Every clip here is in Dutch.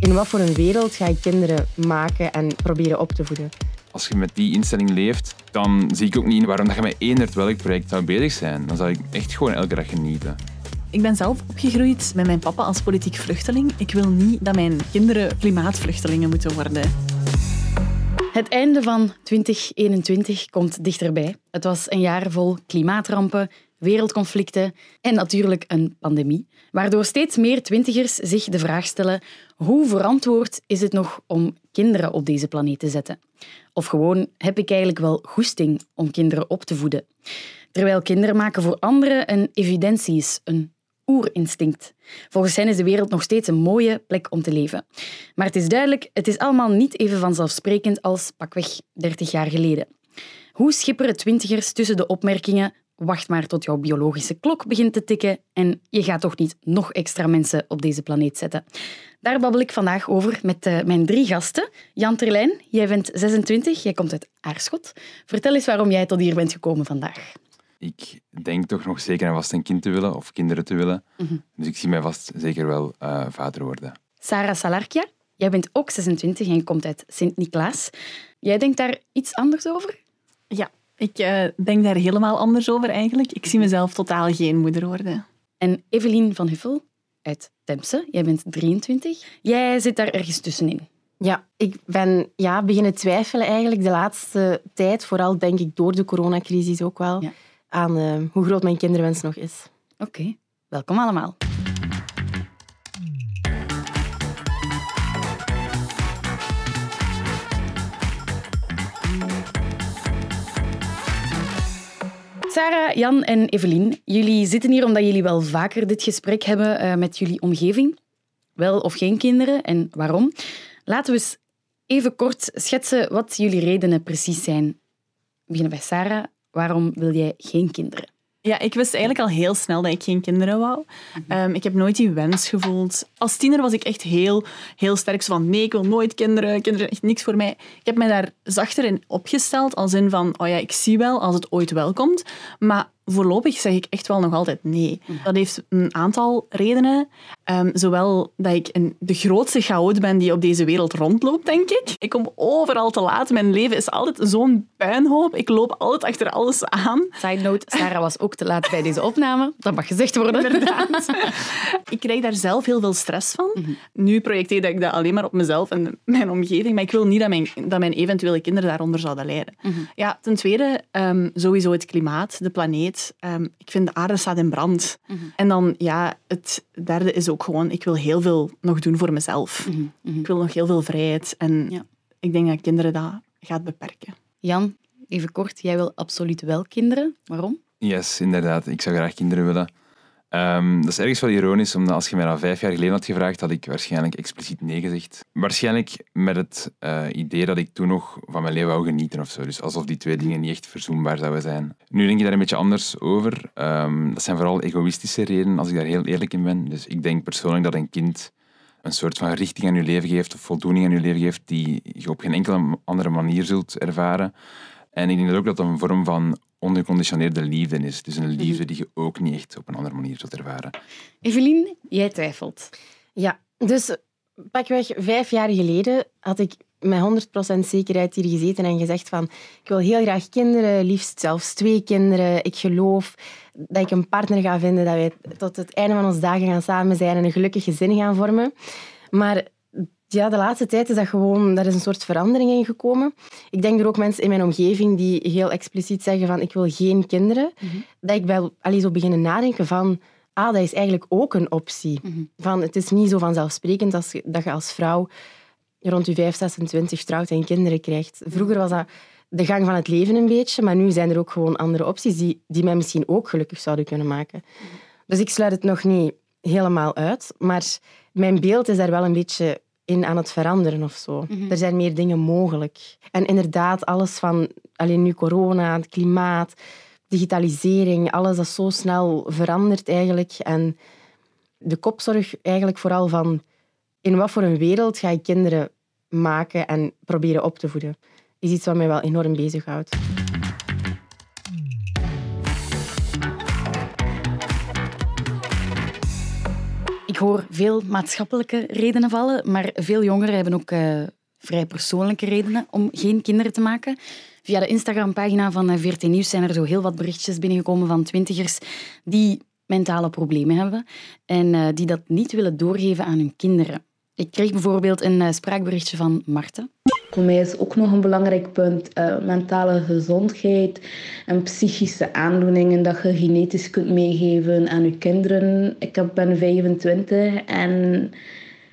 In wat voor een wereld ga je kinderen maken en proberen op te voeden? Als je met die instelling leeft, dan zie ik ook niet waarom dat je met één welk project zou bezig zijn. Dan zou ik echt gewoon elke dag genieten. Ik ben zelf opgegroeid met mijn papa als politiek vluchteling. Ik wil niet dat mijn kinderen klimaatvluchtelingen moeten worden. Het einde van 2021 komt dichterbij. Het was een jaar vol klimaatrampen, wereldconflicten en natuurlijk een pandemie, waardoor steeds meer twintigers zich de vraag stellen hoe verantwoord is het nog om kinderen op deze planeet te zetten? Of gewoon, heb ik eigenlijk wel goesting om kinderen op te voeden? Terwijl kinderen maken voor anderen een evidentie is, een oerinstinct. Volgens hen is de wereld nog steeds een mooie plek om te leven. Maar het is duidelijk, het is allemaal niet even vanzelfsprekend als pakweg 30 jaar geleden. Hoe schipperen twintigers tussen de opmerkingen wacht maar tot jouw biologische klok begint te tikken en je gaat toch niet nog extra mensen op deze planeet zetten. Daar babbel ik vandaag over met uh, mijn drie gasten. Jan Terlijn, jij bent 26, jij komt uit Aarschot. Vertel eens waarom jij tot hier bent gekomen vandaag. Ik denk toch nog zeker en vast een kind te willen of kinderen te willen. Mm Dus ik zie mij vast zeker wel uh, vader worden. Sarah Salarkia, jij bent ook 26 en je komt uit Sint-Niklaas. Jij denkt daar iets anders over? Ja, ik uh, denk daar helemaal anders over eigenlijk. Ik zie mezelf totaal geen moeder worden. En Evelien van Huffel uit Temse, jij bent 23. Jij zit daar ergens tussenin. Ja, ik ben ja, beginnen twijfelen eigenlijk de laatste tijd, vooral denk ik door de coronacrisis ook wel, ja. aan uh, hoe groot mijn kinderwens nog is. Oké, okay. welkom allemaal. Sarah, Jan en Evelien, jullie zitten hier omdat jullie wel vaker dit gesprek hebben uh, met jullie omgeving. Wel of geen kinderen en waarom. Laten we eens even kort schetsen wat jullie redenen precies zijn. We beginnen bij Sarah. Waarom wil jij geen kinderen? Ja, ik wist eigenlijk al heel snel dat ik geen kinderen wou. Um, ik heb nooit die wens gevoeld. Als tiener was ik echt heel, heel sterk van nee, ik wil nooit kinderen. Kinderen echt niks voor mij. Ik heb mij daar zachter in opgesteld, als in van oh ja, ik zie wel als het ooit wel komt. Maar voorlopig zeg ik echt wel nog altijd nee. Dat heeft een aantal redenen. Um, zowel dat ik een, de grootste chaot ben die op deze wereld rondloopt, denk ik. Ik kom overal te laat. Mijn leven is altijd zo'n puinhoop. Ik loop altijd achter alles aan. Side note, Sarah was ook te laat bij deze opname. Dat mag gezegd worden. Inderdaad. ik krijg daar zelf heel veel stress van. Mm -hmm. Nu projecteer ik dat alleen maar op mezelf en mijn omgeving. Maar ik wil niet dat mijn, dat mijn eventuele kinderen daaronder zouden lijden. Mm -hmm. Ja, ten tweede, um, sowieso het klimaat, de planeet. Um, ik vind de aarde staat in brand. Mm -hmm. En dan, ja, het derde is ook gewoon, ik wil heel veel nog doen voor mezelf. Mm -hmm. Ik wil nog heel veel vrijheid. En ja. ik denk dat kinderen dat gaat beperken. Jan, even kort, jij wil absoluut wel kinderen. Waarom? Yes, inderdaad. Ik zou graag kinderen willen. Um, dat is ergens wel ironisch, omdat als je mij dat vijf jaar geleden had gevraagd, had ik waarschijnlijk expliciet nee gezegd. Waarschijnlijk met het uh, idee dat ik toen nog van mijn leven wou genieten of zo. Dus alsof die twee dingen niet echt verzoenbaar zouden zijn. Nu denk ik daar een beetje anders over. Um, dat zijn vooral egoïstische redenen, als ik daar heel eerlijk in ben. Dus ik denk persoonlijk dat een kind een soort van richting aan je leven geeft, of voldoening aan je leven geeft, die je op geen enkele andere manier zult ervaren. En ik denk dat ook dat dat een vorm van ongeconditioneerde liefde is. Dus een liefde die je ook niet echt op een andere manier zult ervaren. Evelien, jij twijfelt. Ja, dus pakweg vijf jaar geleden had ik met 100% zekerheid hier gezeten en gezegd van ik wil heel graag kinderen, liefst zelfs twee kinderen. Ik geloof dat ik een partner ga vinden, dat wij tot het einde van onze dagen gaan samen zijn en een gelukkig gezin gaan vormen. Maar ja, de laatste tijd is dat gewoon, daar is een soort verandering in gekomen. Ik denk er ook mensen in mijn omgeving die heel expliciet zeggen van ik wil geen kinderen. Mm -hmm. Dat ik wel allee, zo beginnen nadenken van ah, dat is eigenlijk ook een optie. Mm -hmm. van, het is niet zo vanzelfsprekend als, dat je als vrouw rond je 5, 26 trouwt en kinderen krijgt. Vroeger was dat de gang van het leven een beetje, maar nu zijn er ook gewoon andere opties die, die mij misschien ook gelukkig zouden kunnen maken. -hmm. Dus ik sluit het nog niet helemaal uit, maar mijn beeld is daar wel een beetje in aan het veranderen of zo. Mm -hmm. Er zijn meer dingen mogelijk. En inderdaad, alles van alleen nu corona, het klimaat, digitalisering, alles dat zo snel verandert eigenlijk. En de kopzorg eigenlijk vooral van in wat voor een wereld ga je kinderen maken en proberen op te voeden, is iets wat mij wel enorm bezighoudt. Hoor veel maatschappelijke redenen vallen, maar veel jongeren hebben ook uh, vrij persoonlijke redenen om geen kinderen te maken. Via de Instagram-pagina van VRT Nieuws zijn er zo heel wat berichtjes binnengekomen van twintigers die mentale problemen hebben en uh, die dat niet willen doorgeven aan hun kinderen. Ik kreeg bijvoorbeeld een spraakberichtje van Marten. Voor mij is ook nog een belangrijk punt uh, mentale gezondheid en psychische aandoeningen dat je genetisch kunt meegeven aan je kinderen. Ik ben 25 en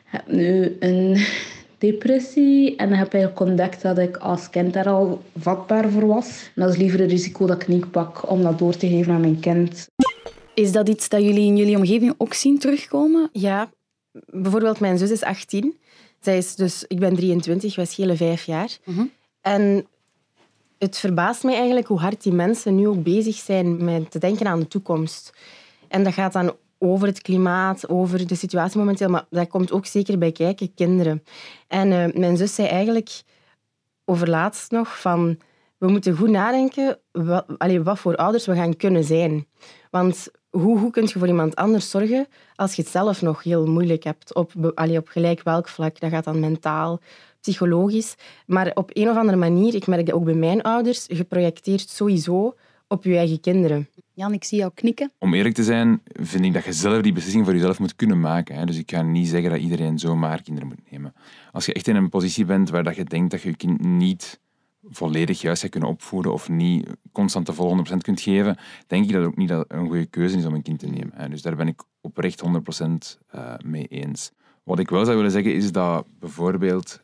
heb nu een depressie en heb eigenlijk ontdekt dat ik als kind daar al vatbaar voor was. En dat is liever een risico dat ik niet pak om dat door te geven aan mijn kind. Is dat iets dat jullie in jullie omgeving ook zien terugkomen? Ja, bijvoorbeeld mijn zus is 18. Zij is dus, ik ben 23, wij schelen vijf jaar. Mhm. En het verbaast mij eigenlijk hoe hard die mensen nu ook bezig zijn met te denken aan de toekomst. En dat gaat dan over het klimaat, over de situatie momenteel, maar dat komt ook zeker bij kijken, kinderen. En uh, mijn zus zei eigenlijk overlaatst nog van we moeten goed nadenken wat, wat voor ouders we gaan kunnen zijn. Want hoe, hoe kun je voor iemand anders zorgen als je het zelf nog heel moeilijk hebt? Op, allee, op gelijk welk vlak. Dat gaat dan mentaal, psychologisch. Maar op een of andere manier, ik merk dat ook bij mijn ouders, je projecteert sowieso op je eigen kinderen. Jan, ik zie jou knikken. Om eerlijk te zijn, vind ik dat je zelf die beslissing voor jezelf moet kunnen maken. Hè. Dus ik ga niet zeggen dat iedereen zomaar kinderen moet nemen. Als je echt in een positie bent waar dat je denkt dat je je kind niet volledig juist gaat kunnen opvoeden of niet constant de volle 100% kunt geven, denk ik dat ook niet dat een goede keuze is om een kind te nemen. Dus daar ben ik oprecht 100% eh, mee eens. Wat ik wel zou willen zeggen is dat bijvoorbeeld,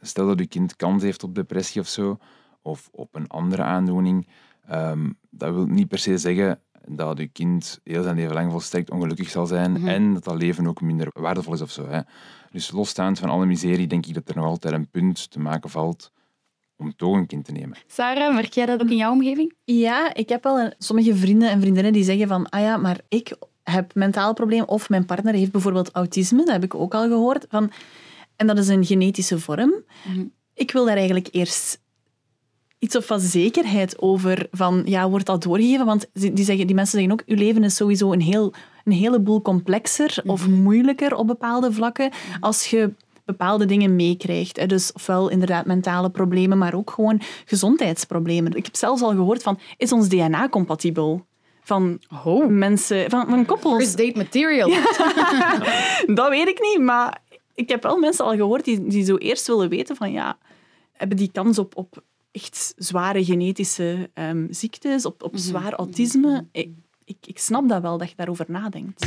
stel dat je kind kans heeft op depressie of zo, of op een andere aandoening, ehm, dat wil niet per se zeggen dat je kind heel zijn leven lang volstrekt ongelukkig zal zijn Mhm. en dat dat leven ook minder waardevol is of zo. Hè. Dus losstaand van alle miserie denk ik dat er nog altijd een punt te maken valt om toch een kind te nemen. Sarah, merk jij dat ook in jouw omgeving? Ja, ik heb wel een- sommige vrienden en vriendinnen die zeggen van ah ja, maar ik heb mentaal probleem of mijn partner heeft bijvoorbeeld autisme, dat heb ik ook al gehoord. Van, en dat is een genetische vorm. Mhm. Ik wil daar eigenlijk eerst iets of van zekerheid over van ja, wordt dat doorgegeven? Want die, die zeggen, die mensen zeggen ook, uw leven is sowieso een, heel, een heleboel complexer of moeilijker op bepaalde vlakken als je bepaalde dingen meekrijgt. Dus ofwel inderdaad mentale problemen, maar ook gewoon gezondheidsproblemen. Ik heb zelfs al gehoord van, is ons DNA compatibel? Van Oh. mensen, van, van koppels. First date material. Dat weet ik niet, maar ik heb wel mensen al gehoord die, die zo eerst willen weten van ja, hebben die kans op, op echt zware genetische ehm, ziektes, op, op zwaar autisme? Ik, ik, ik snap dat wel, dat je daarover nadenkt.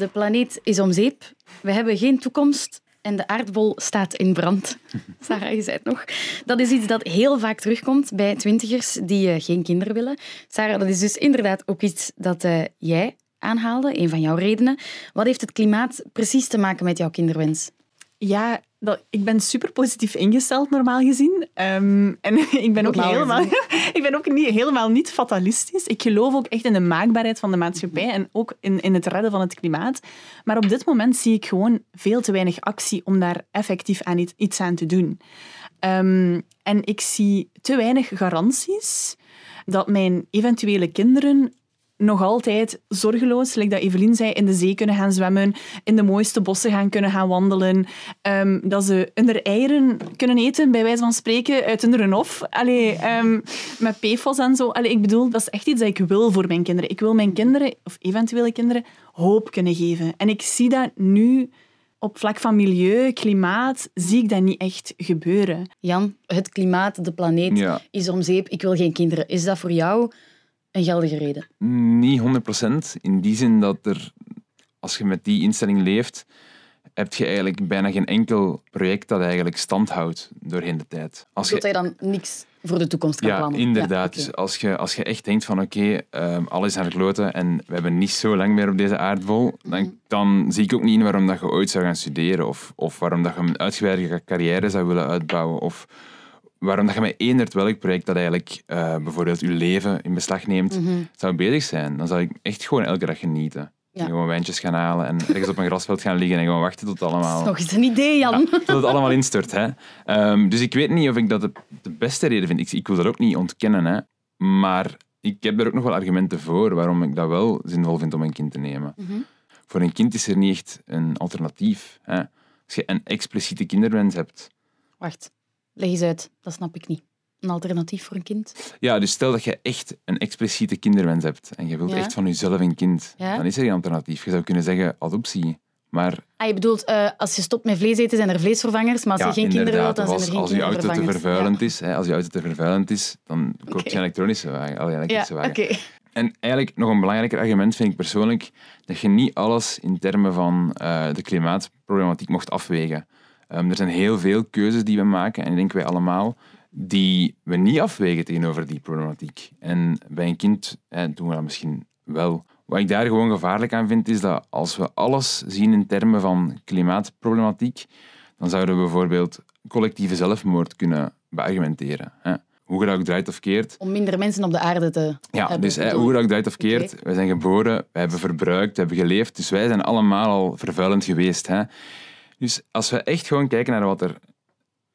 De planeet is om zeep. We hebben geen toekomst. En de aardbol staat in brand. Sarah, je zei het nog. Dat is iets dat heel vaak terugkomt bij twintigers die eh, geen kinderen willen. Sarah, dat is dus inderdaad ook iets dat eh, jij aanhaalde, een van jouw redenen. Wat heeft het klimaat precies te maken met jouw kinderwens? Ja, dat, ik ben super positief ingesteld, normaal gezien. Ehm, en ik ben ook, Normaal helemaal, ik ben ook niet, helemaal niet fatalistisch. Ik geloof ook echt in de maakbaarheid van de maatschappij en ook in, in het redden van het klimaat. Maar op dit moment zie ik gewoon veel te weinig actie om daar effectief aan iets, iets aan te doen. Ehm, en ik zie te weinig garanties dat mijn eventuele kinderen nog altijd zorgeloos, zoals dat Evelien zei, in de zee kunnen gaan zwemmen, in de mooiste bossen gaan kunnen gaan wandelen, ehm, dat ze hun eieren kunnen eten, bij wijze van spreken, uit hun renof. Allee, ehm, met PFOS en zo. Allee, ik bedoel, dat is echt iets dat ik wil voor mijn kinderen. Ik wil mijn kinderen, of eventuele kinderen, hoop kunnen geven. En ik zie dat nu op vlak van milieu, klimaat, zie ik dat niet echt gebeuren. Jan, het klimaat, de planeet Ja. is om zeep. Ik wil geen kinderen. Is dat voor jou een geldige reden? Niet 100%. In die zin dat er, als je met die instelling leeft, heb je eigenlijk bijna geen enkel project dat eigenlijk stand houdt doorheen de tijd. Als Dat hij dan niks voor de toekomst kan ja, plannen. inderdaad. Ja. Dus als je, als je echt denkt van oké, ehm, alles is aan het kloten en we hebben niet zo lang meer op deze aardbol, dan, Mhm. dan zie ik ook niet in waarom dat je ooit zou gaan studeren of, of waarom dat je een uitgebreide carrière zou willen uitbouwen of waarom dat je met eender welk project dat eigenlijk eh, bijvoorbeeld je leven in beslag neemt, Mhm. zou bezig zijn. Dan zou ik echt gewoon elke dag genieten. Ja. Gewoon wijntjes gaan halen en ergens op een grasveld gaan liggen en gewoon wachten tot het allemaal... Nog eens een idee, Jan. Tot het allemaal instort. Hè. Ehm, dus ik weet niet of ik dat de, de beste reden vind. Ik, ik wil dat ook niet ontkennen. Hè. Maar ik heb er ook nog wel argumenten voor waarom ik dat wel zinvol vind om een kind te nemen. Mhm. Voor een kind is er niet echt een alternatief. Hè. Als je een expliciete kinderwens hebt, Wacht, leg eens uit. Dat snap ik niet. Een alternatief voor een kind? Ja, dus stel dat je echt een expliciete kinderwens hebt en je wilt Ja. echt van jezelf een kind, Ja. dan is er geen alternatief. Je zou kunnen zeggen adoptie. Maar Ah, je bedoelt, eh, als je stopt met vlees eten, zijn er vleesvervangers, maar als ja, je geen kinderen wilt, dan zijn er als, geen als je auto te kindervervangers. vervuilend is, hè, als je auto te vervuilend is, dan koop je een elektronische wagen. Allee, elektrische wagen. En eigenlijk nog een belangrijker argument vind ik persoonlijk dat je niet alles in termen van eh, de klimaatproblematiek mocht afwegen. Ehm, er zijn heel veel keuzes die we maken, en ik denk wij allemaal, die we niet afwegen tegenover die problematiek. En bij een kind eh, doen we dat misschien wel. Wat ik daar gewoon gevaarlijk aan vind, is dat als we alles zien in termen van klimaatproblematiek, dan zouden we bijvoorbeeld collectieve zelfmoord kunnen beargumenteren. Hè. Hoe je dat ook draait of keert, Om minder mensen op de aarde te ja, hebben, dus hè, hoe je? dat ook draait of keert, wij zijn geboren, we hebben verbruikt, we hebben geleefd, dus wij zijn allemaal al vervuilend geweest. Hè. Dus als we echt gewoon kijken naar wat er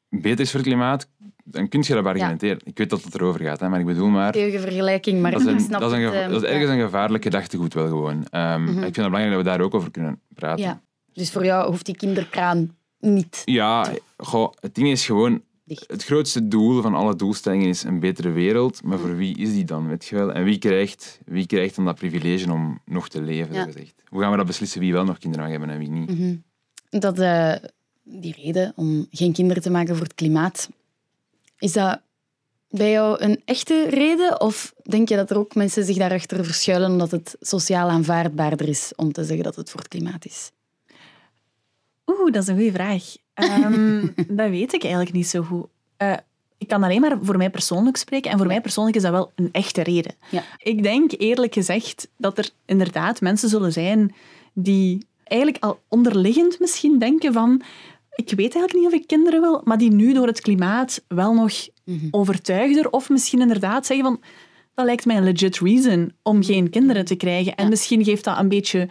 beter is voor het klimaat, dan kun je dat argumenteren. Ik weet dat het erover gaat, hè, maar ik bedoel maar... Vergelijking, maar Dat is, een, snap dat, is een het, ehm, dat is ja. ergens een gevaarlijk gedachtegoed wel gewoon. Ehm, Mhm. Ik vind het belangrijk dat we daar ook over kunnen praten. Ja. Dus voor jou hoeft die kinderkraan niet. Ja, goh, het ding is gewoon... Dicht. Het grootste doel van alle doelstellingen is een betere wereld, maar voor wie is die dan, weet je wel? En wie krijgt, wie krijgt dan dat privilege om nog te leven, Ja. Hoe gaan we dat beslissen wie wel nog kinderen mag hebben en wie niet? Mhm. Dat, eh, die reden om geen kinderen te maken voor het klimaat, is dat bij jou een echte reden? Of denk je dat er ook mensen zich daarachter verschuilen omdat het sociaal aanvaardbaarder is om te zeggen dat het voor het klimaat is? Oeh, dat is een goede vraag. Ehm, dat weet ik eigenlijk niet zo goed. Eh, ik kan alleen maar voor mij persoonlijk spreken. En voor mij persoonlijk is dat wel een echte reden. Ja. Ik denk eerlijk gezegd dat er inderdaad mensen zullen zijn die eigenlijk al onderliggend misschien denken van ik weet eigenlijk niet of ik kinderen wil, maar die nu door het klimaat wel nog Mhm. overtuigder of misschien inderdaad zeggen van dat lijkt mij een legit reason om geen kinderen te krijgen. En misschien geeft dat een beetje...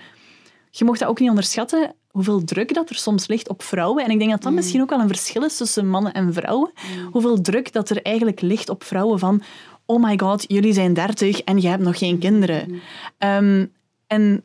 Je mocht dat ook niet onderschatten, hoeveel druk dat er soms ligt op vrouwen. En ik denk dat dat Mm. misschien ook wel een verschil is tussen mannen en vrouwen. Hoeveel druk dat er eigenlijk ligt op vrouwen van oh my god, jullie zijn dertig en je hebt nog geen kinderen. Ehm, en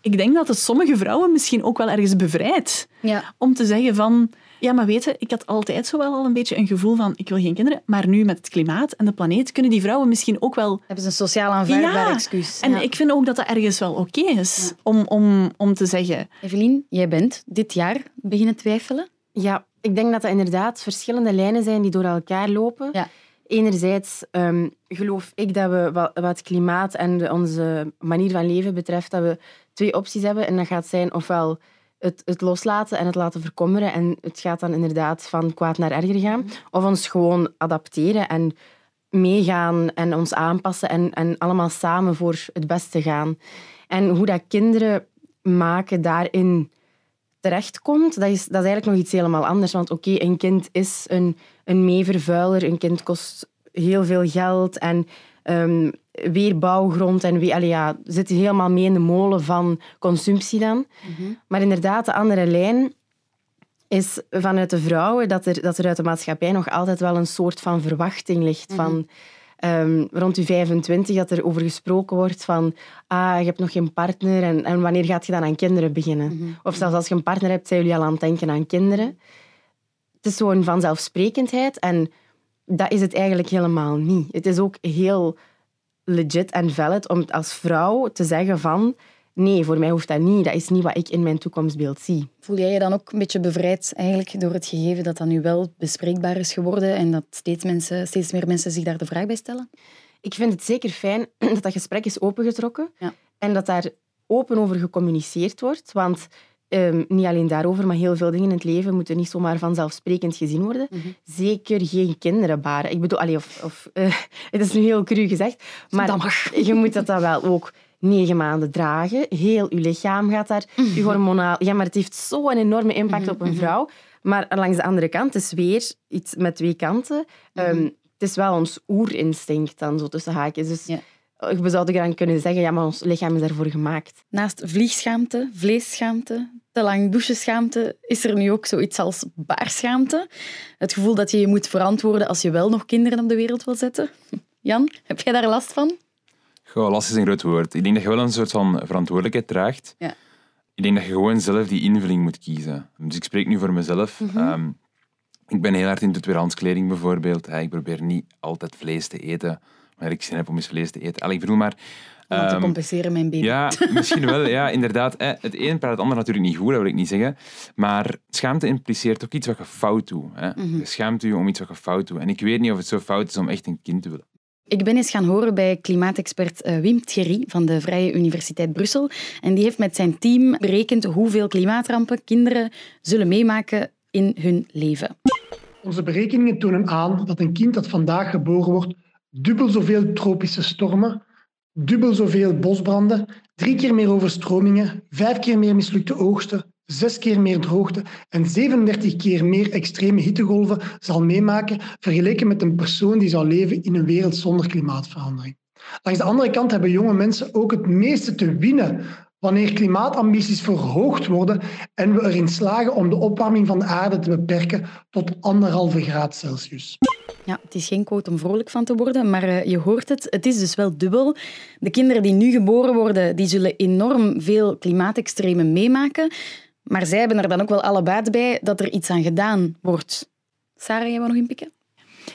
ik denk dat het sommige vrouwen misschien ook wel ergens bevrijdt Ja. om te zeggen van... Ja, maar weet je, ik had altijd zo wel al een beetje een gevoel van ik wil geen kinderen, maar nu met het klimaat en de planeet kunnen die vrouwen misschien ook wel... Hebben ze een sociaal aanvaardbaar Ja, excuus? En Ja. ik vind ook dat dat ergens wel oké is om, om, om te zeggen... Evelien, jij bent dit jaar beginnen twijfelen. Ja, ik denk dat dat inderdaad verschillende lijnen zijn die door elkaar lopen. Ja. Enerzijds ehm, geloof ik dat we wat, klimaat en de- onze manier van leven betreft, dat we twee opties hebben. En dat gaat zijn ofwel het, het loslaten en het laten verkommeren. En het gaat dan inderdaad van kwaad naar erger gaan. Of ons gewoon adapteren en meegaan en ons aanpassen en, en allemaal samen voor het beste gaan. En hoe dat kinderen maken daarin terechtkomt, dat is, dat is eigenlijk nog iets helemaal anders. Want oké, een kind is een, een meevervuiler, een kind kost heel veel geld en ehm, weer bouwgrond en weer, allee, ja, zit helemaal mee in de molen van consumptie dan. Maar inderdaad, de andere lijn is vanuit de vrouwen dat er, dat er uit de maatschappij nog altijd wel een soort van verwachting ligt van ehm, rond je 25 dat er over gesproken wordt van ah, je hebt nog geen partner en, en wanneer gaat je dan aan kinderen beginnen? Of zelfs als je een partner hebt, zijn jullie al aan het denken aan kinderen. Het is zo'n vanzelfsprekendheid en dat is het eigenlijk helemaal niet. Het is ook heel legit en valid om als vrouw te zeggen van nee, voor mij hoeft dat niet. Dat is niet wat ik in mijn toekomstbeeld zie. Voel jij je dan ook een beetje bevrijd eigenlijk door het gegeven dat dat nu wel bespreekbaar is geworden en dat steeds, mensen, steeds meer mensen zich daar de vraag bij stellen? Ik vind het zeker fijn dat dat gesprek is opengetrokken Ja. en dat daar open over gecommuniceerd wordt. Want ehm, niet alleen daarover, maar heel veel dingen in het leven moeten niet zomaar vanzelfsprekend gezien worden. Zeker geen kinderen baren. Ik bedoel, allee, of, of, eh, het is nu heel cru gezegd, maar Dat mag. je moet dat dan wel ook negen maanden dragen. Heel je lichaam gaat daar, je hormonaal... Ja, maar het heeft zo'n enorme impact op een vrouw. Maar langs de andere kant is weer iets met twee kanten. Ehm, het is wel ons oerinstinct dan, zo tussen haakjes. Dus we zouden dan kunnen zeggen, ja, maar ons lichaam is daarvoor gemaakt. Naast vliegschaamte, vleesschaamte, te lang doucheschaamte, is er nu ook zoiets als baarschaamte. Het gevoel dat je je moet verantwoorden als je wel nog kinderen op de wereld wil zetten. Jan, heb jij daar last van? Goh, last is een groot woord. Ik denk dat je wel een soort van verantwoordelijkheid draagt. Ja. Ik denk dat je gewoon zelf die invulling moet kiezen. Dus ik spreek nu voor mezelf. Mhm. Ehm, ik ben heel hard in de tweedehandskleding bijvoorbeeld. Ik probeer niet altijd vlees te eten, wanneer ik zin heb om eens vlees te eten. Allee, ik bedoel maar... Om te ehm, compenseren, mijn baby. ja, misschien wel. Ja, inderdaad. hè. Het een praat het ander natuurlijk niet goed, dat wil ik niet zeggen. Maar schaamte impliceert ook iets wat je fout doet. Hè. Mhm. Je schaamt je om iets wat je fout doet. En ik weet niet of het zo fout is om echt een kind te willen. Ik ben eens gaan horen bij klimaatexpert eh, Wim Thierry van de Vrije Universiteit Brussel. En die heeft met zijn team berekend hoeveel klimaatrampen kinderen zullen meemaken in hun leven. Onze berekeningen tonen aan dat een kind dat vandaag geboren wordt dubbel zoveel tropische stormen, dubbel zoveel bosbranden, drie keer meer overstromingen, vijf keer meer mislukte oogsten, zes keer meer droogte en 37 keer meer extreme hittegolven zal meemaken vergeleken met een persoon die zou leven in een wereld zonder klimaatverandering. Langs de andere kant hebben jonge mensen ook het meeste te winnen wanneer klimaatambities verhoogd worden en we erin slagen om de opwarming van de aarde te beperken tot anderhalve graad Celsius. Ja, het is geen quote om vrolijk van te worden, maar eh, je hoort het. Het is dus wel dubbel. De kinderen die nu geboren worden, die zullen enorm veel klimaatextremen meemaken. Maar zij hebben er dan ook wel alle baat bij dat er iets aan gedaan wordt. Sarah, jij wil nog inpikken?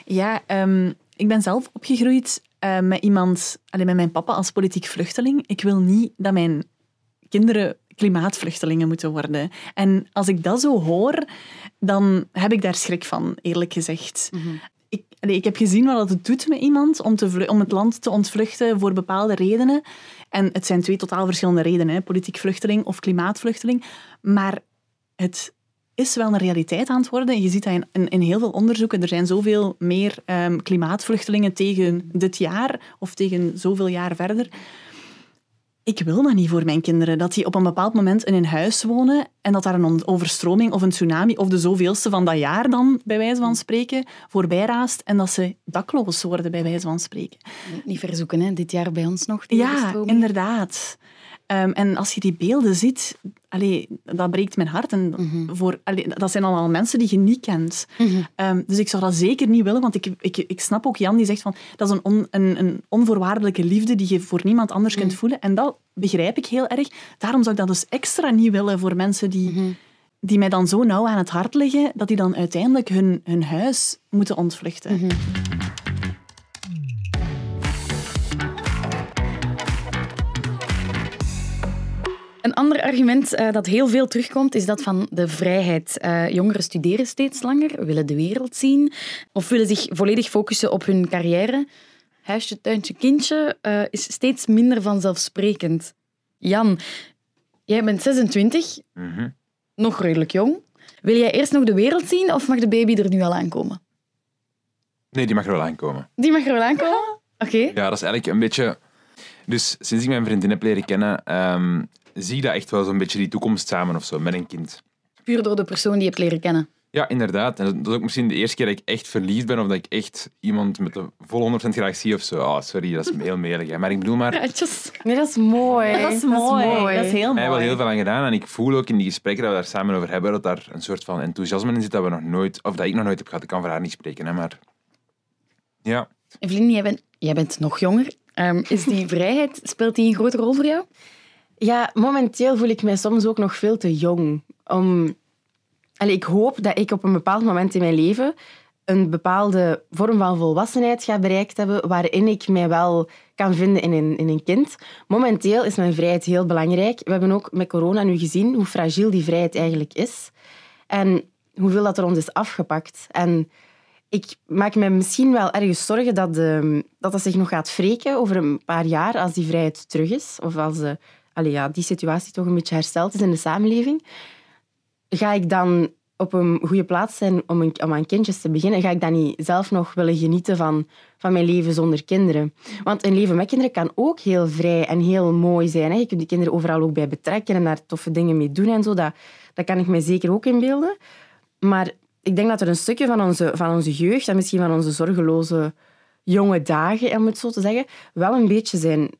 Ja, ehm, ik ben zelf opgegroeid eh, met iemand, allee, met mijn papa als politiek vluchteling. Ik wil niet dat mijn kinderen klimaatvluchtelingen moeten worden. En als ik dat zo hoor, dan heb ik daar schrik van, eerlijk gezegd. Ik, ik heb gezien wat het doet met iemand om, te om het land te ontvluchten voor bepaalde redenen. En het zijn twee totaal verschillende redenen, hè, politiek vluchteling of klimaatvluchteling. Maar het is wel een realiteit aan het worden. Je ziet dat in, in, in heel veel onderzoeken. Er zijn zoveel meer ehm, klimaatvluchtelingen tegen dit jaar of tegen zoveel jaar verder. Ik wil dat niet voor mijn kinderen. Dat die op een bepaald moment in een huis wonen en dat daar een overstroming of een tsunami of de zoveelste van dat jaar dan, bij wijze van spreken, voorbij raast en dat ze dakloos worden, bij wijze van spreken. Niet verzoeken, hè? dit jaar bij ons nog. die Ja, overstroming. inderdaad. Ehm, en als je die beelden ziet, allee, dat breekt mijn hart. En voor, allee, dat zijn allemaal mensen die je niet kent. Ehm, dus ik zou dat zeker niet willen, want ik, ik, ik snap ook Jan die zegt van dat is een, on, een, een onvoorwaardelijke liefde die je voor niemand anders kunt voelen. En dat begrijp ik heel erg. Daarom zou ik dat dus extra niet willen voor mensen die, die mij dan zo nauw aan het hart liggen, dat die dan uiteindelijk hun, hun huis moeten ontvluchten. Een ander argument eh, dat heel veel terugkomt, is dat van de vrijheid. Eh, jongeren studeren steeds langer, willen de wereld zien of willen zich volledig focussen op hun carrière. Huisje, tuintje, kindje eh, is steeds minder vanzelfsprekend. Jan, jij bent 26, Mhm. nog redelijk jong. Wil jij eerst nog de wereld zien of mag de baby er nu al aankomen? Nee, die mag er wel aankomen. Die mag er wel aankomen? Oké. Ja, dat is eigenlijk een beetje... Dus sinds ik mijn vriendin heb leren kennen, ehm, zie ik dat echt wel zo'n beetje die toekomst samen of zo, met een kind. Puur door de persoon die je hebt leren kennen. Ja, inderdaad. En dat is ook misschien de eerste keer dat ik echt verliefd ben of dat ik echt iemand met de volle 100% graag zie of zo. Oh, sorry, dat is heel melig. hè. Maar ik bedoel maar, Praatjes. Nee, dat is mooi. Dat is mooi. Dat is heel Hij heeft wel mooi. heel veel aan gedaan en ik voel ook in die gesprekken dat we daar samen over hebben dat daar een soort van enthousiasme in zit dat we nog nooit, of dat ik nog nooit heb gehad. Ik kan voor haar niet spreken, hè, maar ja. Evelien, jij bent, jij bent nog jonger. Ehm, is die vrijheid, speelt die een grote rol voor jou? Ja, momenteel voel ik mij soms ook nog veel te jong. Om... Ik hoop dat ik op een bepaald moment in mijn leven een bepaalde vorm van volwassenheid ga bereikt hebben waarin ik mij wel kan vinden in een, in een kind. Momenteel is mijn vrijheid heel belangrijk. We hebben ook met corona nu gezien hoe fragiel die vrijheid eigenlijk is. En hoeveel dat er ons is afgepakt. En ik maak me misschien wel ergens zorgen dat, dat dat zich nog gaat wreken over een paar jaar als die vrijheid terug is. Of als de, allee, ja, die situatie toch een beetje hersteld is in de samenleving. Ga ik dan op een goede plaats zijn om, om aan kindjes te beginnen? Ga ik dan niet zelf nog willen genieten van, van mijn leven zonder kinderen? Want een leven met kinderen kan ook heel vrij en heel mooi zijn. Hè? Je kunt die kinderen overal ook bij betrekken en daar toffe dingen mee doen en zo. Dat, dat kan ik me zeker ook inbeelden. Maar ik denk dat er een stukje van onze, van onze jeugd en misschien van onze zorgeloze jonge dagen, om het zo te zeggen, wel een beetje zijn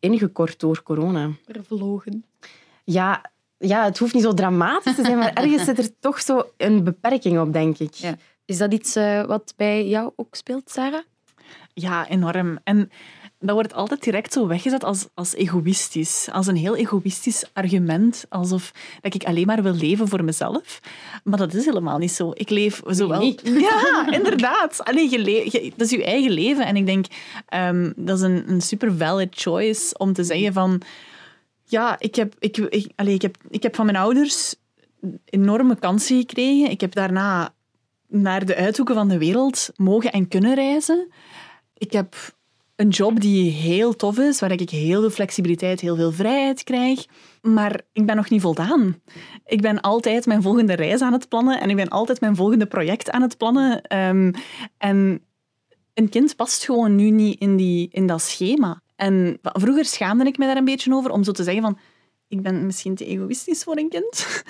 ingekort door corona. Vervlogen. Ja, ja, het hoeft niet zo dramatisch te zijn, maar ergens zit er toch zo een beperking op, denk ik. Ja. Is dat iets eh, wat bij jou ook speelt, Sarah? Ja, enorm. En dat wordt altijd direct zo weggezet als, als egoïstisch. Als een heel egoïstisch argument. Alsof dat ik alleen maar wil leven voor mezelf. Maar dat is helemaal niet zo. Ik leef zowel... niet. Ja, inderdaad. Allee, je le- je- dat is je eigen leven. En ik denk, ehm, dat is een, een super valid choice om te zeggen van... Ja, ik heb, ik, ik, allee, ik, heb, ik heb van mijn ouders enorme kansen gekregen. Ik heb daarna naar de uithoeken van de wereld mogen en kunnen reizen. Ik heb een job die heel tof is, waar ik heel veel flexibiliteit, heel veel vrijheid krijg. Maar ik ben nog niet voldaan. Ik ben altijd mijn volgende reis aan het plannen en ik ben altijd mijn volgende project aan het plannen. Ehm, en een kind past gewoon nu niet in, die, in dat schema. En vroeger schaamde ik me daar een beetje over om zo te zeggen van ik ben misschien te egoïstisch voor een kind.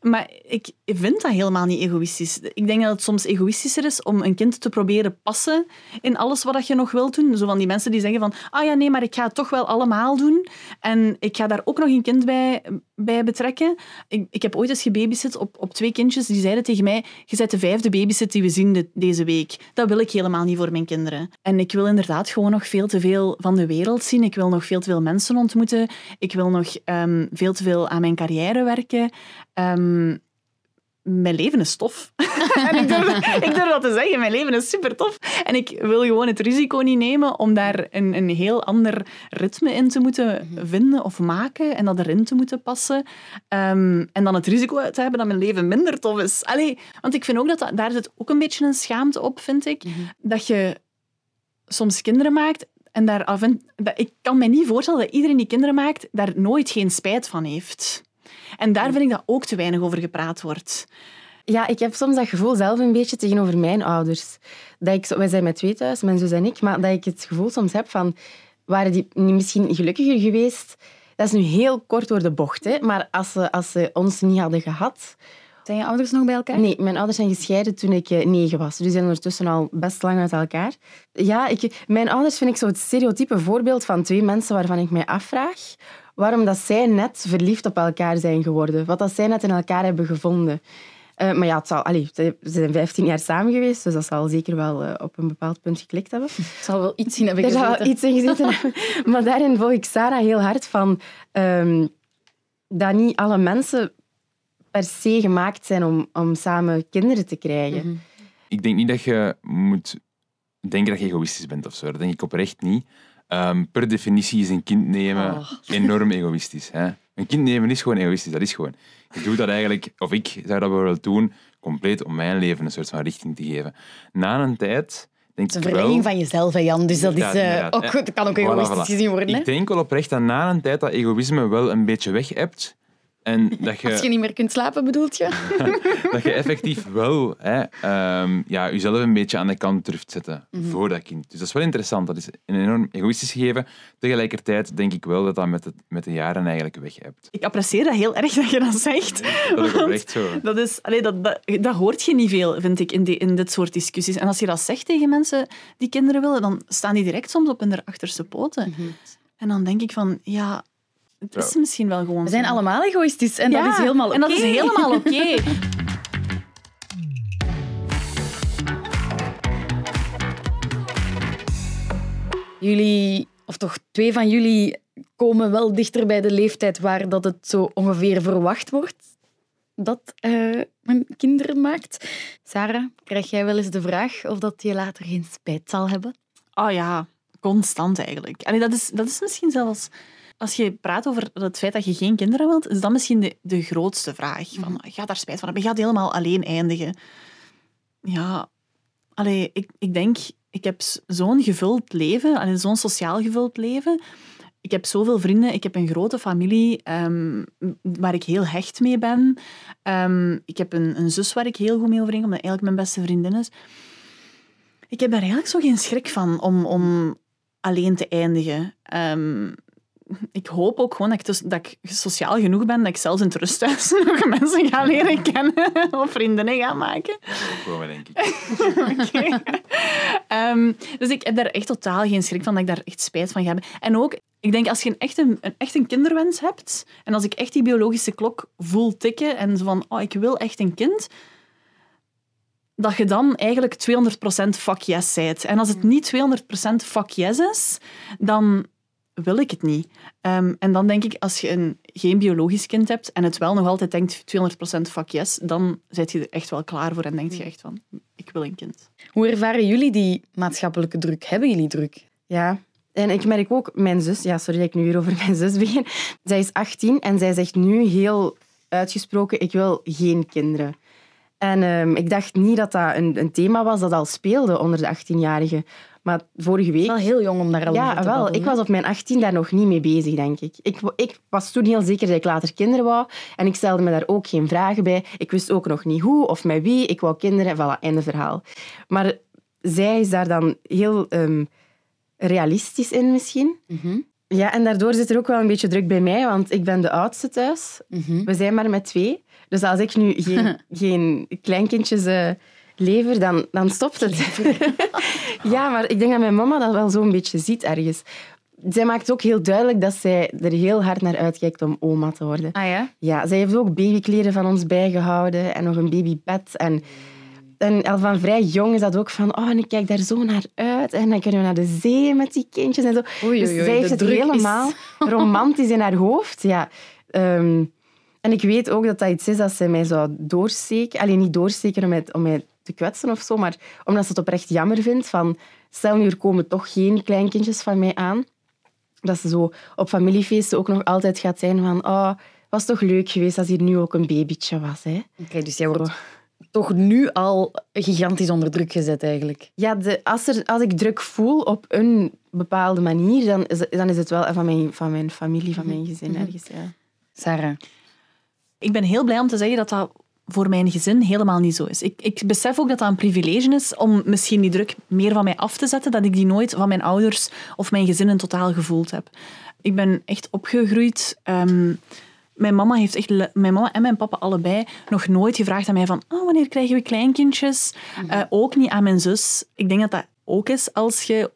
Maar ik vind dat helemaal niet egoïstisch. Ik denk dat het soms egoïstischer is om een kind te proberen passen in alles wat je nog wilt doen. Zo van die mensen die zeggen van, ah ja, nee, maar ik ga het toch wel allemaal doen. En ik ga daar ook nog een kind bij, bij betrekken. Ik, ik heb ooit eens gebabysit op, op twee kindjes. Die zeiden tegen mij, je bent de vijfde babysit die we zien de- deze week. Dat wil ik helemaal niet voor mijn kinderen. En ik wil inderdaad gewoon nog veel te veel van de wereld zien. Ik wil nog veel te veel mensen ontmoeten. Ik wil nog veel te veel aan mijn carrière werken. Ehm, mijn leven is tof. en ik durf, ik durf dat te zeggen. Mijn leven is super tof. En ik wil gewoon het risico niet nemen om daar een, een heel ander ritme in te moeten vinden of maken en dat erin te moeten passen. Ehm, en dan het risico te hebben dat mijn leven minder tof is. Allee, want ik vind ook dat, dat daar zit ook een beetje een schaamte op, vind ik. Dat je soms kinderen maakt en daar en, ik kan me niet voorstellen dat iedereen die kinderen maakt daar nooit geen spijt van heeft. En daar vind ik dat ook te weinig over gepraat wordt. Ja, ik heb soms dat gevoel zelf een beetje tegenover mijn ouders. Dat ik, wij zijn met twee thuis, mijn zus en ik, maar dat ik het gevoel soms heb van... Waren die misschien gelukkiger geweest? Dat is nu heel kort door de bocht, hè? maar als ze, als ze ons niet hadden gehad... Zijn je ouders nog bij elkaar? Nee, mijn ouders zijn gescheiden toen ik eh, negen was. Dus die zijn ondertussen al best lang uit elkaar. Ja, ik, mijn ouders vind ik zo het stereotype voorbeeld van twee mensen waarvan ik mij afvraag waarom dat zij net verliefd op elkaar zijn geworden. Wat dat zij net in elkaar hebben gevonden. Eh, maar ja, het zal, allee, ze zijn 15 jaar samen geweest, dus dat zal zeker wel eh, op een bepaald punt geklikt hebben. Ik zal wel iets in hebben Er zal wel gezeten. iets in gezeten hebben. Maar daarin volg ik Sarah heel hard van ehm, dat niet alle mensen per se gemaakt zijn om, om samen kinderen te krijgen. Ik denk niet dat je moet denken dat je egoïstisch bent of zo. Dat denk ik oprecht niet. Ehm, per definitie is een kind nemen Oh. enorm egoïstisch. Hè? Een kind nemen is gewoon egoïstisch. Dat is gewoon. Je doet dat eigenlijk, of ik zou dat bijvoorbeeld doen, compleet om mijn leven een soort van richting te geven. Na een tijd denk Het is een ik wel... verlenging van jezelf, hè, Jan. Dus dat, is, eh, inderdaad. ook, dat kan ook Voilà, egoïstisch voilà. gezien worden. Hè? Ik denk wel oprecht dat na een tijd dat egoïsme wel een beetje weg hebt. En dat Als je je, niet meer kunt slapen, bedoelt je? dat je effectief wel hè, ehm, ja, jezelf een beetje aan de kant durft zetten Mhm. voor dat kind. Dus dat is wel interessant. Dat is een enorm egoïstisch gegeven. Tegelijkertijd denk ik wel dat dat met, het, met de jaren eigenlijk weg hebt. Ik apprecieer dat heel erg dat je dat zegt. Dat is oprecht zo. Dat, is, allee, dat, dat, dat hoort je niet veel, vind ik, in, die, in dit soort discussies. En als je dat zegt tegen mensen die kinderen willen, dan staan die direct soms op hun achterste poten. En dan denk ik van, ja, het is Ja. misschien wel gewoon We zijn zo. allemaal egoïstisch en Ja, dat is helemaal oké. En dat is helemaal oké. Jullie, of toch twee van jullie, komen wel dichter bij de leeftijd waar dat het zo ongeveer verwacht wordt dat eh, men kinderen maakt. Sarah, krijg jij wel eens de vraag of dat je later geen spijt zal hebben? Oh ja, constant eigenlijk. Allee, dat, is, dat is misschien zelfs... Als je praat over het feit dat je geen kinderen wilt, is dat misschien de, de grootste vraag. Van, ga daar spijt van hebben? Je gaat helemaal alleen eindigen. Ja, allee, ik, ik denk, ik heb zo'n gevuld leven, zo'n sociaal gevuld leven. Ik heb zoveel vrienden, ik heb een grote familie ehm, waar ik heel hecht mee ben. Ehm, ik heb een, een zus waar ik heel goed mee overeenkom, dat eigenlijk mijn beste vriendin is. Ik heb daar eigenlijk zo geen schrik van om, om alleen te eindigen. Ehm, ik hoop ook gewoon dat ik, dus- dat ik sociaal genoeg ben dat ik zelfs in het rusthuis nog mensen ga leren kennen of vriendinnen ga maken. Ook wel, denk ik. Oké. Ehm, dus ik heb daar echt totaal geen schrik van dat ik daar echt spijt van ga hebben. En ook, ik denk als je een echt een, een, echt een kinderwens hebt en als ik echt die biologische klok voel tikken en zo van, oh, ik wil echt een kind, dat je dan eigenlijk 200% fuck yes zijt. En als het niet 200% fuck yes is, dan wil ik het niet. Ehm, en dan denk ik, als je een, geen biologisch kind hebt en het wel nog altijd denkt 200% fuck yes, dan zit je er echt wel klaar voor en denk je echt van, ik wil een kind. Hoe ervaren jullie die maatschappelijke druk? Hebben jullie druk? Ja. En ik merk ook, mijn zus, ja, sorry dat ik nu weer over mijn zus begin. Zij is 18 en zij zegt nu heel uitgesproken, ik wil geen kinderen. En ehm, ik dacht niet dat dat een, een thema was dat al speelde onder de 18-jarigen. Maar vorige week... Wel heel jong om daar al over Ja, te wel. babbelen, Ik was op mijn 18 daar nog niet mee bezig, denk ik. ik. Ik was toen heel zeker dat ik later kinderen wou. En ik stelde me daar ook geen vragen bij. Ik wist ook nog niet hoe of met wie. Ik wou kinderen, voilà, einde verhaal. Maar zij is daar dan heel ehm, realistisch in, misschien. Mhm. Ja, en daardoor zit er ook wel een beetje druk bij mij, want ik ben de oudste thuis. Mhm. We zijn maar met twee. Dus als ik nu geen, geen kleinkindjes eh, lever, dan, dan stopt het. ja, maar ik denk dat mijn mama dat wel zo'n beetje ziet ergens. Zij maakt ook heel duidelijk dat zij er heel hard naar uitkijkt om oma te worden. Ah ja? Ja, zij heeft ook babykleren van ons bijgehouden en nog een babybed. En, en al van vrij jong is dat ook van, oh, en ik kijk daar zo naar uit. En dan kunnen we naar de zee met die kindjes en zo. Oei, dus oei, oei, zij heeft het is- helemaal romantisch in haar hoofd. Ja. Ehm, en ik weet ook dat dat iets is dat zij mij zou doorsteken. Alleen niet doorsteken om mij, om mij te kwetsen of zo, maar omdat ze het oprecht jammer vindt van, stel nu er komen toch geen kleinkindjes van mij aan. Dat ze zo op familiefeesten ook nog altijd gaat zijn van, oh, was toch leuk geweest als hier nu ook een babytje was. Hè? Oké, dus jij wordt toch nu al gigantisch onder druk gezet eigenlijk. Ja, de, als, er, als ik druk voel op een bepaalde manier, dan is, het- dan is het wel van mijn, van mijn familie, van mijn gezin ergens. Ja. Sarah. Ik ben heel blij om te zeggen dat dat voor mijn gezin helemaal niet zo is. Ik, ik besef ook dat dat een privilege is om misschien die druk meer van mij af te zetten, dat ik die nooit van mijn ouders of mijn gezin in totaal gevoeld heb. Ik ben echt opgegroeid... ehm, mijn mama, heeft echt, mijn mama en mijn papa allebei nog nooit gevraagd aan mij van oh, wanneer krijgen we kleinkindjes? Eh, ook niet aan mijn zus. Ik denk dat dat ook is als je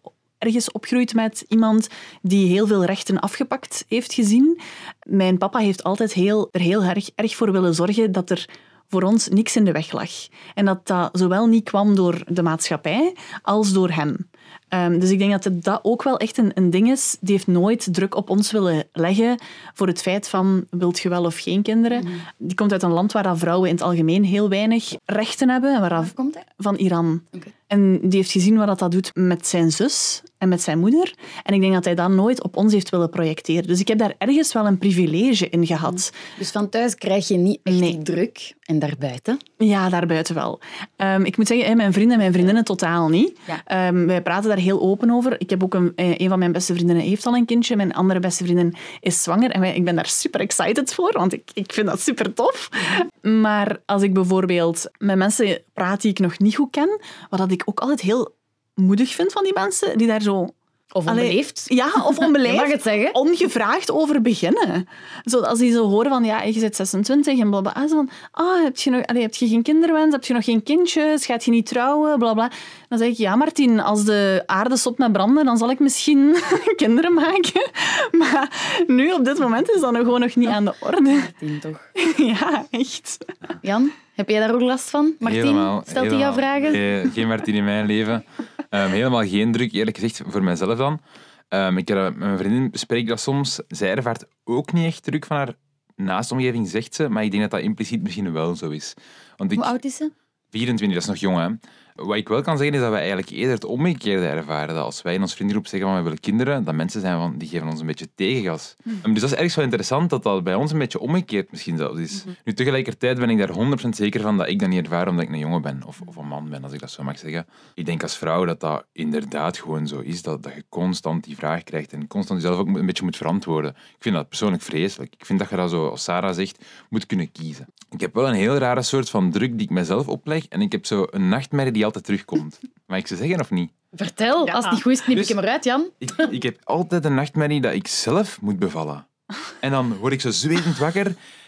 ergens opgroeit met iemand die heel veel rechten afgepakt heeft gezien. Mijn papa heeft altijd heel, er heel erg, erg voor willen zorgen dat er voor ons niks in de weg lag. En dat dat zowel niet kwam door de maatschappij als door hem. Ehm, dus ik denk dat het dat ook wel echt een, een ding is. Die heeft nooit druk op ons willen leggen voor het feit van wilt je wel of geen kinderen. Die komt uit een land waar dat vrouwen in het algemeen heel weinig rechten hebben. En waar dat Komt hij? van Iran. En die heeft gezien wat dat doet met zijn zus en met zijn moeder. En ik denk dat hij dat nooit op ons heeft willen projecteren. Dus ik heb daar ergens wel een privilege in gehad. Dus van thuis krijg je niet echt Nee. die druk. En daarbuiten? Ja, daarbuiten wel. Ehm, ik moet zeggen, mijn vrienden en mijn vriendinnen totaal niet. Ja. Ehm, wij praten daar heel open over. Ik heb ook een, eh, een van mijn beste vriendinnen heeft al een kindje. Mijn andere beste vriendin is zwanger. En wij, ik ben daar super excited voor, want ik, ik vind dat super tof. Maar als ik bijvoorbeeld met mensen praat die ik nog niet goed ken, wat dat ik ook altijd heel moedig vind van die mensen, die daar zo... Of Allee, onbeleefd? Ja, of onbeleefd. Je mag het zeggen. Ongevraagd over beginnen. Zo, als die zo horen van, ja, je bent 26 en blablabla. Ah, zo van, ah, heb je, nog, allee, heb je geen kinderwens? Heb je nog geen kindjes? Gaat je niet trouwen? Blabla. Dan zeg ik, ja, Martin, als de aarde stopt met branden, dan zal ik misschien kinderen maken. Maar nu, op dit moment, is dat nog gewoon nog niet aan de orde. Tien toch. Ja, echt. Jan, heb jij daar ook last van? Martin, Helemaal, stelt hij jou vragen? Nee, geen Martin in mijn leven. Ehm, helemaal geen druk, eerlijk gezegd, voor mezelf dan. Ehm, ik mijn vriendin bespreek ik dat soms. Zij ervaart ook niet echt druk van haar naastomgeving, zegt ze. Maar ik denk dat dat impliciet misschien wel zo is. Want ik, Hoe oud is ze? 24, dat is nog jong, hè. Wat ik wel kan zeggen, is dat wij eigenlijk eerder het omgekeerde ervaren. Dat als wij in ons vriendengroep zeggen van we willen kinderen, dat mensen zijn van, die geven ons een beetje tegengas. Um, Dus dat is ergens wel interessant dat dat bij ons een beetje omgekeerd misschien zelfs is. Nu, tegelijkertijd ben ik daar 100% zeker van dat ik dat niet ervaar omdat ik een jongen ben. Of, of een man ben, als ik dat zo mag zeggen. Ik denk als vrouw dat dat inderdaad gewoon zo is. Dat, dat je constant die vraag krijgt en constant jezelf ook een beetje moet verantwoorden. Ik vind dat persoonlijk vreselijk. Ik vind dat je dat zo, als Sarah zegt, moet kunnen kiezen. Ik heb wel een heel rare soort van druk die ik mezelf opleg. En ik heb zo een nachtmerrie die altijd terugkomt. Mag ik ze zeggen of niet? Vertel, Ja. als het niet goed is, knip Dus- ik hem eruit, Jan. Ik, ik heb altijd een nachtmerrie dat ik zelf moet bevallen. En dan word ik zo zwetend wakker.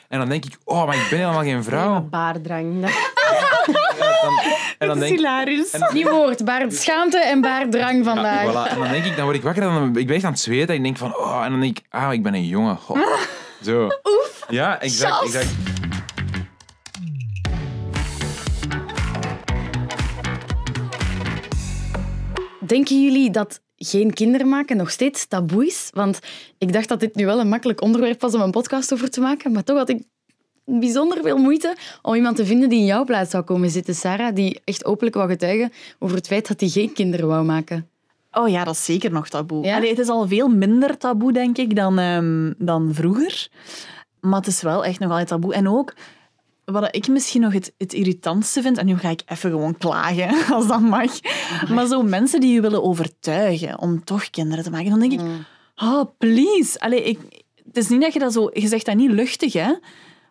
En dan denk ik, oh, maar ik ben helemaal geen vrouw. Baardrang. Dat- Dan- en dan denk ik... hilarisch. en- Nieuw woord, baard schaamte en baarddrang vandaag. Ja, voilà. En dan denk ik, dan word ik wakker en dan, ik ben echt aan het zweten. En ik denk van, oh, en dan denk ik, ah, ik ben een jongen. Goh. Zo. Oef. Ja, exact, Chas. exact. Denken jullie dat geen kinderen maken nog steeds taboe is? Want ik dacht dat dit nu wel een makkelijk onderwerp was om een podcast over te maken, maar toch had ik bijzonder veel moeite om iemand te vinden die in jouw plaats zou komen zitten, Sarah, die echt openlijk wou getuigen over het feit dat hij geen kinderen wou maken. Oh ja, dat is zeker nog taboe. Ja? Allee, het is al veel minder taboe, denk ik, dan, ehm, dan vroeger. Maar het is wel echt nog altijd taboe. En ook, wat ik misschien nog het, het irritantste vind, en nu ga ik even gewoon klagen, als dat mag, maar zo mensen die je willen overtuigen om toch kinderen te maken, dan denk ik, oh, please. Allee, ik, het is niet dat je dat zo... Je zegt dat niet luchtig, hè.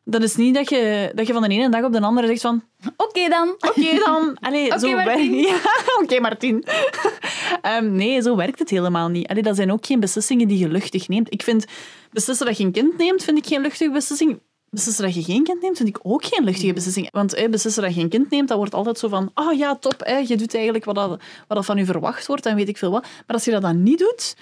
Dat is niet dat je, dat je van de ene dag op de andere zegt van... Oké dan. Oké dan. Allee, Oké, zo Martien. Ja, oké, Martien. Ehm, nee, zo werkt het helemaal niet. Allee, dat zijn ook geen beslissingen die je luchtig neemt. Ik vind beslissen dat je een kind neemt, vind ik geen luchtige beslissing. Beslissen dat je geen kind neemt, vind ik ook geen luchtige beslissing. Want eh, beslissen dat je een kind neemt, dat wordt altijd zo van... Oh ja, top, je doet eigenlijk wat, dat, wat dat van je verwacht wordt en weet ik veel wat. Maar als je dat dan niet doet...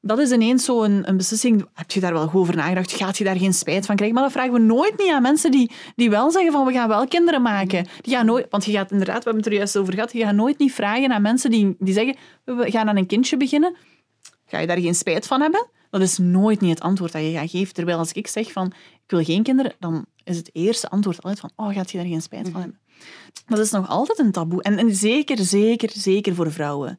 Dat is ineens zo een, een beslissing. Heb je daar wel goed over nagedacht? Gaat je daar geen spijt van krijgen? Maar dat vragen we nooit niet aan mensen die, die wel zeggen van we gaan wel kinderen maken. Die gaan nooit, want je gaat inderdaad, we hebben het er juist over gehad, je gaat nooit niet vragen aan mensen die, die zeggen we gaan aan een kindje beginnen. Ga je daar geen spijt van hebben? Dat is nooit niet het antwoord dat je gaat geven. Terwijl als ik zeg van ik wil geen kinderen, dan is het eerste antwoord altijd van oh, gaat je daar geen spijt van hebben? Dat is nog altijd een taboe. En, en zeker, zeker, zeker voor vrouwen.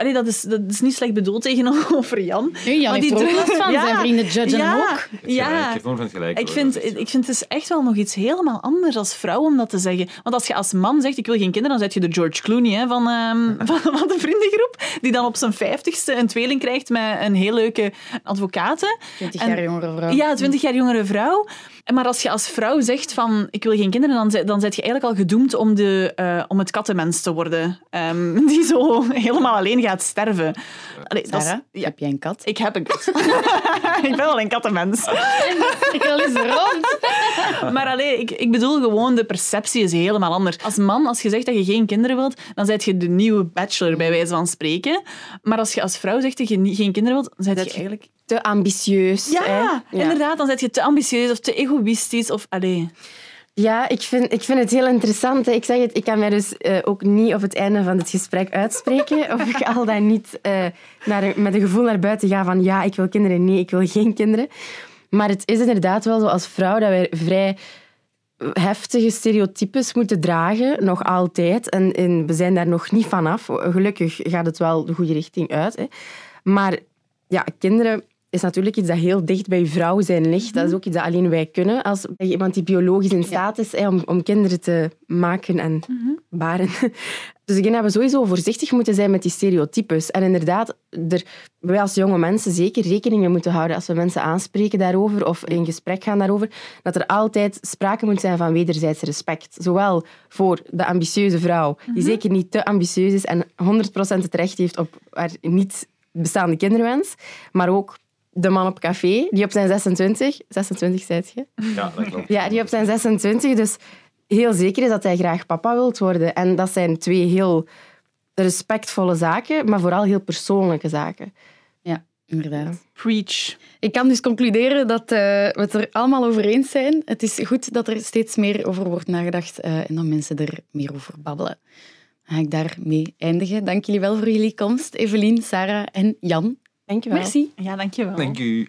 Allee, dat, is, dat is niet slecht bedoeld tegenover Jan. Nee, Jan Maar heeft er ook last van. Zijn vrienden judgen ja, hem ook. Ja, Ik heb 100% gelijk. ik vind, ik vind het is echt wel nog iets helemaal anders als vrouw om dat te zeggen. Want als je als man zegt, ik wil geen kinderen, dan zet je de George Clooney hè, van, ehm, van, van de vriendengroep, die dan op zijn vijftigste een tweeling krijgt met een heel leuke advocaat. 20 En- jaar jongere vrouw. Ja, 20 jaar jongere vrouw. Maar als je als vrouw zegt van ik wil geen kinderen, dan, dan zet je eigenlijk al gedoemd om, de, eh, om het kattenmens te worden. Ehm, die zo helemaal alleen gaat sterven. Allee, dat is- Sarah, ja, heb jij een kat? ik heb een kat. ik ben wel een kattenmens. Ik wil eens rond. Maar allee, ik, ik bedoel gewoon, de perceptie is helemaal anders. Als man, als je zegt dat je geen kinderen wilt, dan zet je de nieuwe bachelor, bij wijze van spreken. Maar als je als vrouw zegt dat je geen kinderen wilt, dan zet je je- eigenlijk... Te ambitieus. Ja, hè? inderdaad. Dan zet je te ambitieus of te egoïstisch. Of, allee. Ja, ik vind, ik vind het heel interessant. hè. Ik zeg het, ik kan mij dus eh, ook niet op het einde van het gesprek uitspreken of ik al dan niet eh, naar, met een gevoel naar buiten ga van ja, ik wil kinderen, nee, ik wil geen kinderen. Maar het is inderdaad wel zo als vrouw dat wij vrij heftige stereotypes moeten dragen, nog altijd. En, en we zijn daar nog niet vanaf. Gelukkig gaat het wel de goede richting uit. Hè. Maar ja, kinderen is natuurlijk iets dat heel dicht bij je vrouw zijn ligt. Dat is ook iets dat alleen wij kunnen. Als iemand die biologisch in staat is om, om kinderen te maken en baren. Dus ik denk dat we sowieso voorzichtig moeten zijn met die stereotypes. En inderdaad, er, wij als jonge mensen zeker rekening mee moeten houden als we mensen aanspreken daarover of in gesprek gaan daarover, dat er altijd sprake moet zijn van wederzijds respect. Zowel voor de ambitieuze vrouw, die zeker niet te ambitieus is en 100% het recht heeft op haar niet bestaande kinderwens, maar ook de man op café, die op zijn 26, 26 zei je? Ja, dat klopt. Ja, die op zijn 26 dus heel zeker is dat hij graag papa wilt worden. En dat zijn twee heel respectvolle zaken, maar vooral heel persoonlijke zaken. Ja, inderdaad. Preach. Ik kan dus concluderen dat eh, we het er allemaal over eens zijn. Het is goed dat er steeds meer over wordt nagedacht eh, en dat mensen er meer over babbelen. Dan ga ik daarmee eindigen. Dank jullie wel voor jullie komst, Evelien, Sarah en Jan. Dank je wel. Merci. Ja, dankjewel. Dank u.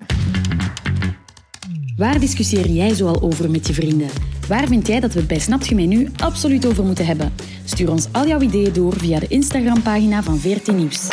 Waar discussieer jij zoal over met je vrienden? Waar vind jij dat we het bij Snapt je mij nu absoluut over moeten hebben? Stuur ons al jouw ideeën door via de Instagram-pagina van VRT Nieuws.